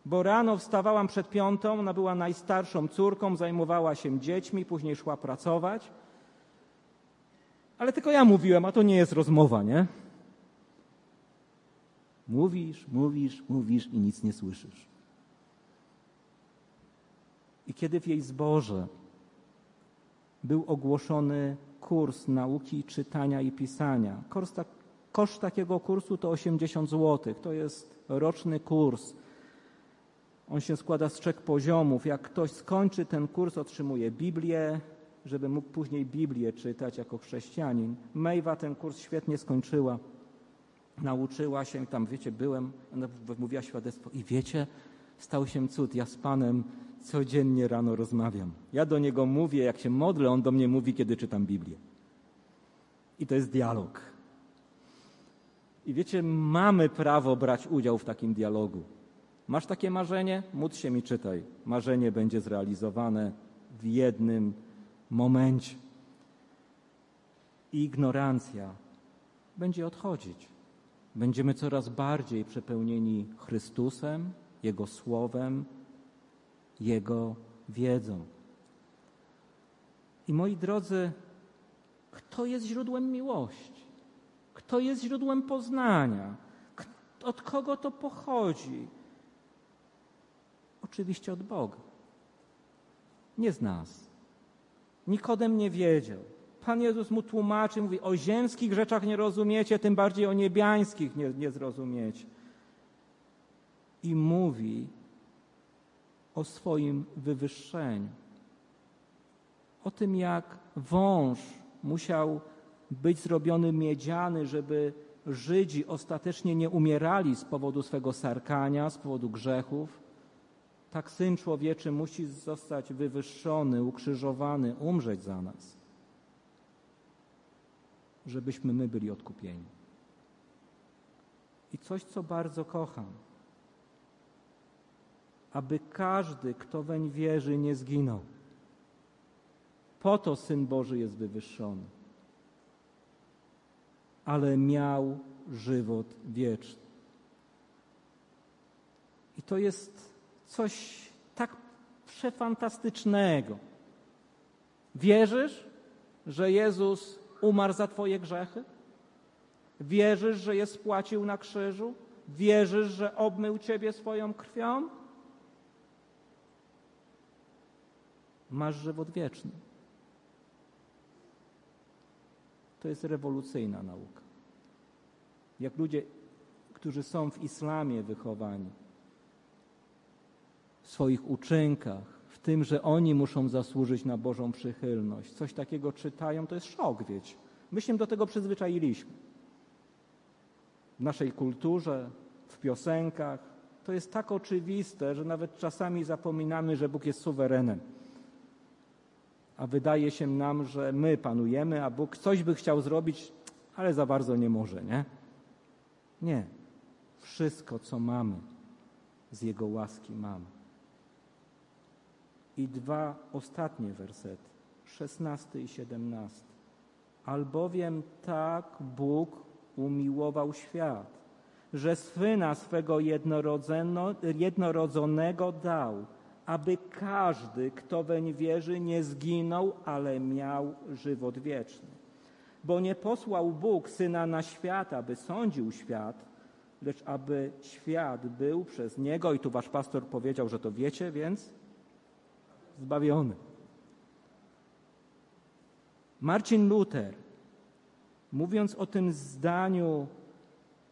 Bo rano wstawałam przed piątą, ona była najstarszą córką, zajmowała się dziećmi, później szła pracować. Ale tylko ja mówiłem, a to nie jest rozmowa, nie? Mówisz, mówisz, mówisz i nic nie słyszysz. I kiedy w jej zborze był ogłoszony kurs nauki czytania i pisania, tak, koszt takiego kursu to 80 zł. To jest roczny kurs. On się składa z trzech poziomów. Jak ktoś skończy ten kurs, otrzymuje Biblię, żeby mógł później Biblię czytać jako chrześcijanin. Mejwa ten kurs świetnie skończyła nauczyła się, tam wiecie, byłem, ona mówiła świadectwo i wiecie, stał się cud. Ja z Panem codziennie rano rozmawiam. Ja do Niego mówię, jak się modlę, On do mnie mówi, kiedy czytam Biblię. I to jest dialog. I wiecie, mamy prawo brać udział w takim dialogu. Masz takie marzenie? Módl się mi czytaj. Marzenie będzie zrealizowane w jednym momencie. Ignorancja będzie odchodzić. Będziemy coraz bardziej przepełnieni Chrystusem, Jego Słowem, Jego wiedzą. I moi drodzy, kto jest źródłem miłości? Kto jest źródłem poznania? Od kogo to pochodzi? Oczywiście od Boga. Nie z nas. Nikodem nie wiedział. Pan Jezus mu tłumaczy, mówi, o ziemskich rzeczach nie rozumiecie, tym bardziej o niebiańskich nie, nie zrozumiecie. I mówi o swoim wywyższeniu. O tym, jak wąż musiał być zrobiony miedziany, żeby Żydzi ostatecznie nie umierali z powodu swego sarkania, z powodu grzechów. Tak Syn Człowieczy musi zostać wywyższony, ukrzyżowany, umrzeć za nas żebyśmy my byli odkupieni. I coś, co bardzo kocham, aby każdy, kto weń wierzy, nie zginął. Po to Syn Boży jest wywyższony, ale miał żywot wieczny. I to jest coś tak przefantastycznego. Wierzysz, że Jezus umarł za Twoje grzechy? Wierzysz, że je spłacił na krzyżu? Wierzysz, że obmył Ciebie swoją krwią? Masz żywot wieczny. To jest rewolucyjna nauka. Jak ludzie, którzy są w islamie wychowani, swoich uczynkach, w tym, że oni muszą zasłużyć na Bożą przychylność. Coś takiego czytają, to jest szok, wiecie. My się do tego przyzwyczailiśmy. W naszej kulturze, w piosenkach. To jest tak oczywiste, że nawet czasami zapominamy, że Bóg jest suwerenem. A wydaje się nam, że my panujemy, a Bóg coś by chciał zrobić, ale za bardzo nie może, nie? Nie. Wszystko, co mamy, z Jego łaski mamy i dwa ostatnie wersety, szesnasty i siedemnasty. Albowiem tak Bóg umiłował świat, że Syna swego jednorodzonego dał, aby każdy, kto weń wierzy, nie zginął, ale miał żywot wieczny. Bo nie posłał Bóg Syna na świat, aby sądził świat, lecz aby świat był przez Niego, i tu wasz pastor powiedział, że to wiecie, więc zbawiony. Marcin Luther, mówiąc o tym zdaniu,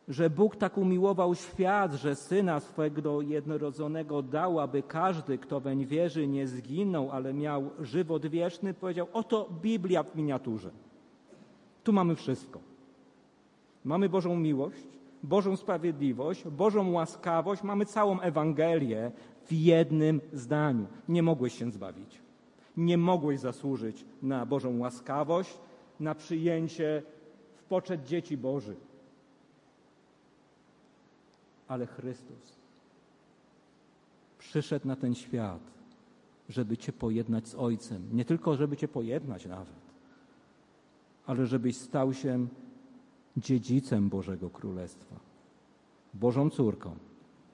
że Bóg tak umiłował świat, że Syna swego jednorodzonego dał, aby każdy, kto weń wierzy, nie zginął, ale miał żywot wieczny, powiedział, oto Biblia w miniaturze. Tu mamy wszystko. Mamy Bożą miłość, Bożą sprawiedliwość, Bożą łaskawość, mamy całą Ewangelię, w jednym zdaniu. Nie mogłeś się zbawić. Nie mogłeś zasłużyć na Bożą łaskawość, na przyjęcie w poczet dzieci Bożych. Ale Chrystus przyszedł na ten świat, żeby Cię pojednać z Ojcem. Nie tylko, żeby Cię pojednać nawet, ale żebyś stał się dziedzicem Bożego Królestwa, Bożą córką,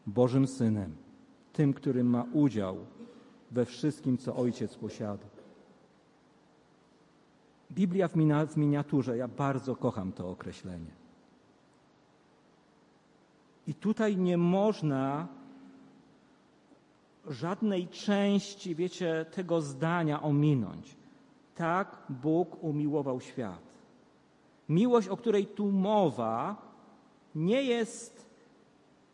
Bożym Synem tym, który ma udział we wszystkim, co Ojciec posiada. Biblia w miniaturze, ja bardzo kocham to określenie. I tutaj nie można żadnej części, wiecie, tego zdania ominąć. Tak Bóg umiłował świat. Miłość, o której tu mowa, nie jest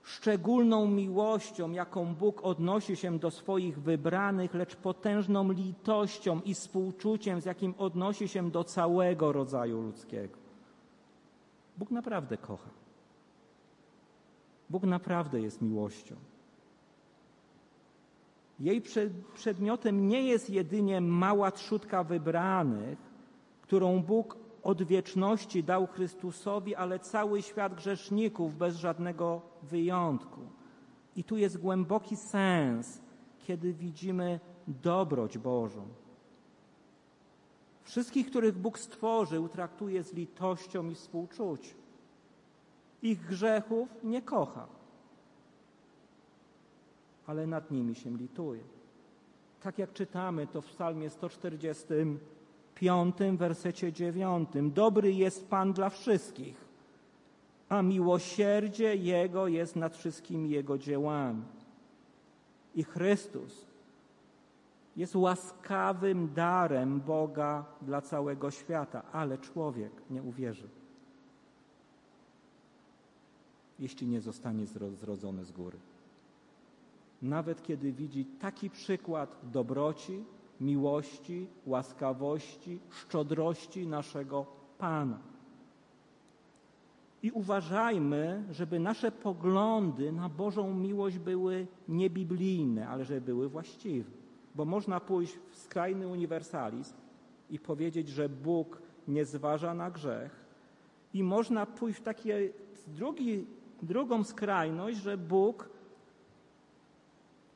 szczególną miłością, jaką Bóg odnosi się do swoich wybranych, lecz potężną litością i współczuciem, z jakim odnosi się do całego rodzaju ludzkiego. Bóg naprawdę kocha. Bóg naprawdę jest miłością. Jej przedmiotem nie jest jedynie mała trzutka wybranych, którą Bóg od wieczności dał Chrystusowi, ale cały świat grzeszników bez żadnego wyjątku. I tu jest głęboki sens, kiedy widzimy dobroć Bożą. Wszystkich, których Bóg stworzył, traktuje z litością i współczuciem. Ich grzechów nie kocha, ale nad nimi się lituje. Tak jak czytamy to w Psalmie 145, wersecie 9. Dobry jest Pan dla wszystkich, a miłosierdzie Jego jest nad wszystkimi Jego dziełami. I Chrystus jest łaskawym darem Boga dla całego świata, ale człowiek nie uwierzy, jeśli nie zostanie zrodzony z góry. Nawet kiedy widzi taki przykład dobroci, miłości, łaskawości, szczodrości naszego Pana. I uważajmy, żeby nasze poglądy na Bożą miłość były niebiblijne, ale żeby były właściwe. Bo można pójść w skrajny uniwersalizm i powiedzieć, że Bóg nie zważa na grzech, i można pójść w takie drugi, drugą skrajność, że Bóg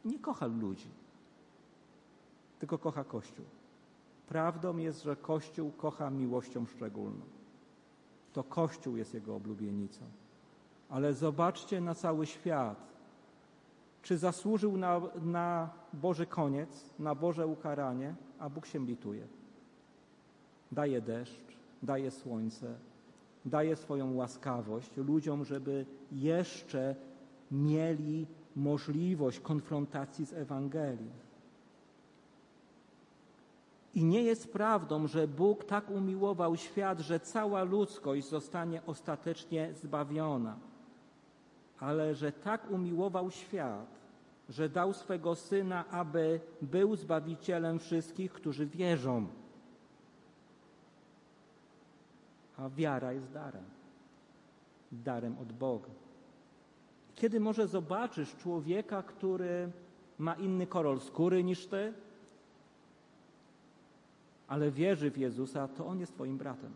nie kocha ludzi, tylko kocha Kościół. Prawdą jest, że Kościół kocha miłością szczególną. To Kościół jest jego oblubienicą. Ale zobaczcie na cały świat, czy zasłużył na, na Boży koniec, na Boże ukaranie, a Bóg się lituje. Daje deszcz, daje słońce, daje swoją łaskawość ludziom, żeby jeszcze mieli możliwość konfrontacji z Ewangelią. I nie jest prawdą, że Bóg tak umiłował świat, że cała ludzkość zostanie ostatecznie zbawiona ale że tak umiłował świat, że dał swego Syna, aby był Zbawicielem wszystkich, którzy wierzą. A wiara jest darem. Darem od Boga. Kiedy może zobaczysz człowieka, który ma inny kolor skóry niż ty, ale wierzy w Jezusa, to on jest Twoim bratem.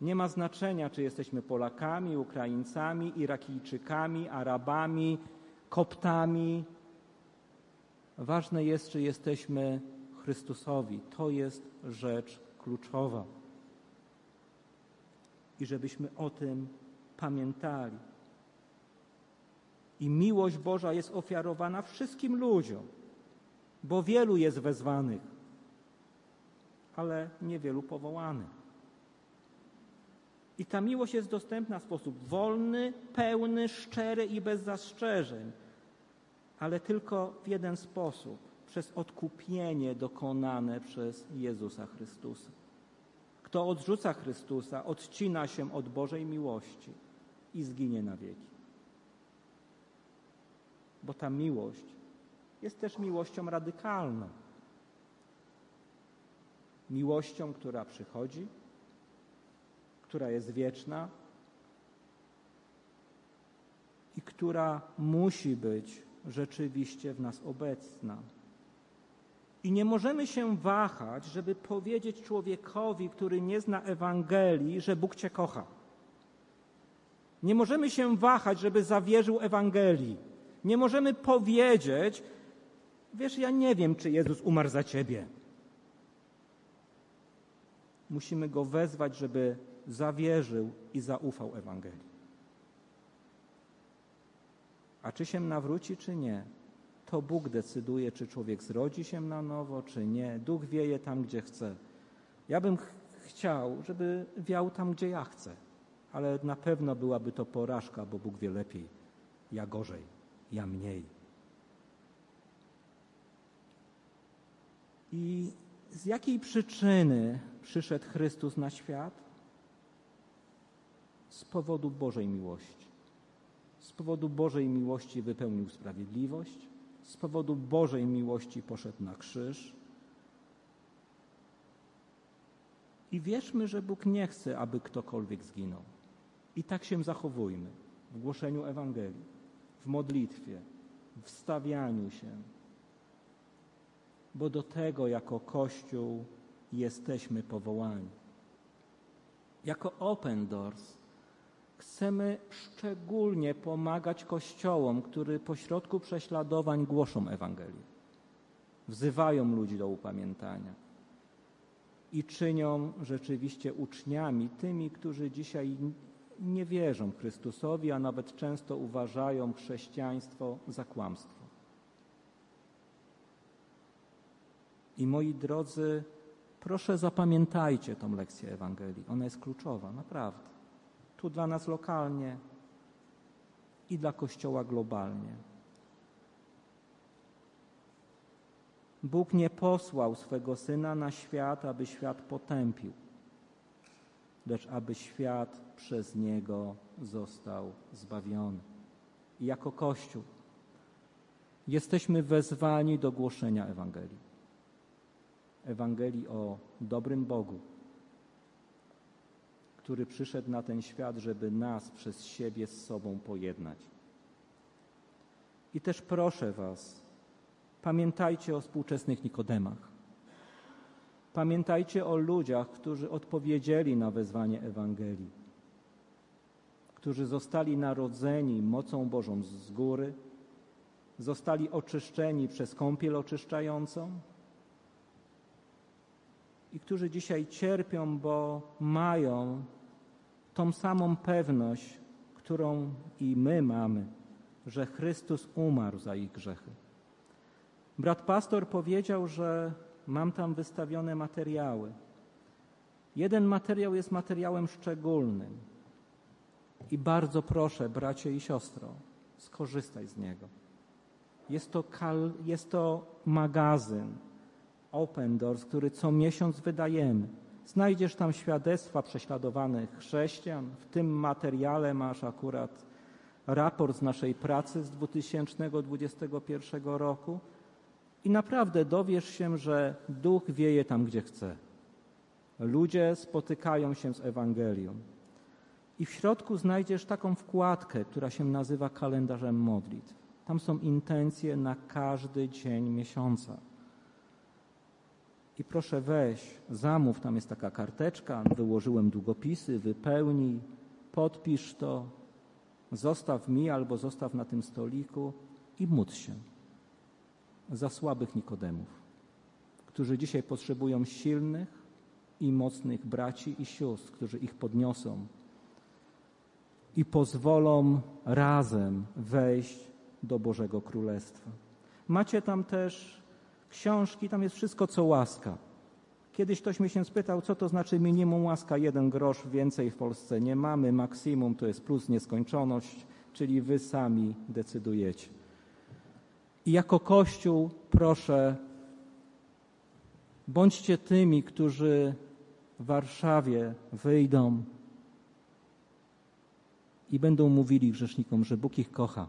Nie ma znaczenia, czy jesteśmy Polakami, Ukraińcami, Irakijczykami, Arabami, Koptami. Ważne jest, czy jesteśmy Chrystusowi. To jest rzecz kluczowa. I żebyśmy o tym pamiętali. I miłość Boża jest ofiarowana wszystkim ludziom, bo wielu jest wezwanych, ale niewielu powołanych. I ta miłość jest dostępna w sposób wolny, pełny, szczery i bez zastrzeżeń, ale tylko w jeden sposób przez odkupienie dokonane przez Jezusa Chrystusa. Kto odrzuca Chrystusa, odcina się od Bożej miłości i zginie na wieki. Bo ta miłość jest też miłością radykalną. Miłością, która przychodzi, która jest wieczna i która musi być rzeczywiście w nas obecna. I nie możemy się wahać, żeby powiedzieć człowiekowi, który nie zna Ewangelii, że Bóg Cię kocha. Nie możemy się wahać, żeby zawierzył Ewangelii. Nie możemy powiedzieć, wiesz, ja nie wiem, czy Jezus umarł za Ciebie. Musimy go wezwać, żeby zawierzył i zaufał Ewangelii. A czy się nawróci, czy nie, to Bóg decyduje, czy człowiek zrodzi się na nowo, czy nie. Duch wieje tam, gdzie chce. Ja bym ch chciał, żeby wiał tam, gdzie ja chcę, ale na pewno byłaby to porażka, bo Bóg wie lepiej. Ja gorzej, ja mniej. I z jakiej przyczyny przyszedł Chrystus na świat? z powodu Bożej miłości. Z powodu Bożej miłości wypełnił sprawiedliwość, z powodu Bożej miłości poszedł na krzyż. I wierzmy, że Bóg nie chce, aby ktokolwiek zginął. I tak się zachowujmy w głoszeniu Ewangelii, w modlitwie, w stawianiu się, bo do tego jako Kościół jesteśmy powołani. Jako Open Doors chcemy szczególnie pomagać kościołom, które pośrodku prześladowań głoszą Ewangelię, wzywają ludzi do upamiętania i czynią rzeczywiście uczniami tymi, którzy dzisiaj nie wierzą Chrystusowi, a nawet często uważają chrześcijaństwo za kłamstwo. I moi drodzy, proszę zapamiętajcie tą lekcję Ewangelii. Ona jest kluczowa, naprawdę. Tu dla nas lokalnie i dla Kościoła globalnie. Bóg nie posłał swego Syna na świat, aby świat potępił, lecz aby świat przez Niego został zbawiony. I jako Kościół jesteśmy wezwani do głoszenia Ewangelii. Ewangelii o dobrym Bogu, który przyszedł na ten świat, żeby nas przez siebie z sobą pojednać. I też proszę Was, pamiętajcie o współczesnych Nikodemach. Pamiętajcie o ludziach, którzy odpowiedzieli na wezwanie Ewangelii, którzy zostali narodzeni mocą Bożą z góry, zostali oczyszczeni przez kąpiel oczyszczającą, i którzy dzisiaj cierpią, bo mają tą samą pewność, którą i my mamy, że Chrystus umarł za ich grzechy. Brat pastor powiedział, że mam tam wystawione materiały. Jeden materiał jest materiałem szczególnym i bardzo proszę, bracie i siostro, skorzystaj z niego. Jest to, kal, jest to magazyn, Open Doors, który co miesiąc wydajemy. Znajdziesz tam świadectwa prześladowanych chrześcijan. W tym materiale masz akurat raport z naszej pracy z 2021 roku i naprawdę dowiesz się, że duch wieje tam, gdzie chce. Ludzie spotykają się z Ewangelią. I w środku znajdziesz taką wkładkę, która się nazywa kalendarzem modlitw. Tam są intencje na każdy dzień miesiąca. I proszę weź, zamów, tam jest taka karteczka, wyłożyłem długopisy, wypełnij, podpisz to, zostaw mi albo zostaw na tym stoliku i módl się za słabych Nikodemów, którzy dzisiaj potrzebują silnych i mocnych braci i sióstr, którzy ich podniosą i pozwolą razem wejść do Bożego Królestwa. Macie tam też książki, tam jest wszystko, co łaska. Kiedyś ktoś mnie się spytał, co to znaczy minimum łaska, jeden grosz więcej w Polsce nie mamy, maksimum to jest plus nieskończoność, czyli wy sami decydujecie. I jako Kościół proszę, bądźcie tymi, którzy w Warszawie wyjdą i będą mówili grzesznikom, że Bóg ich kocha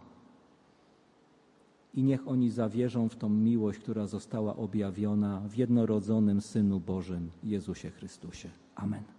i niech oni zawierzą w tą miłość, która została objawiona w jednorodzonym Synu Bożym Jezusie Chrystusie. Amen.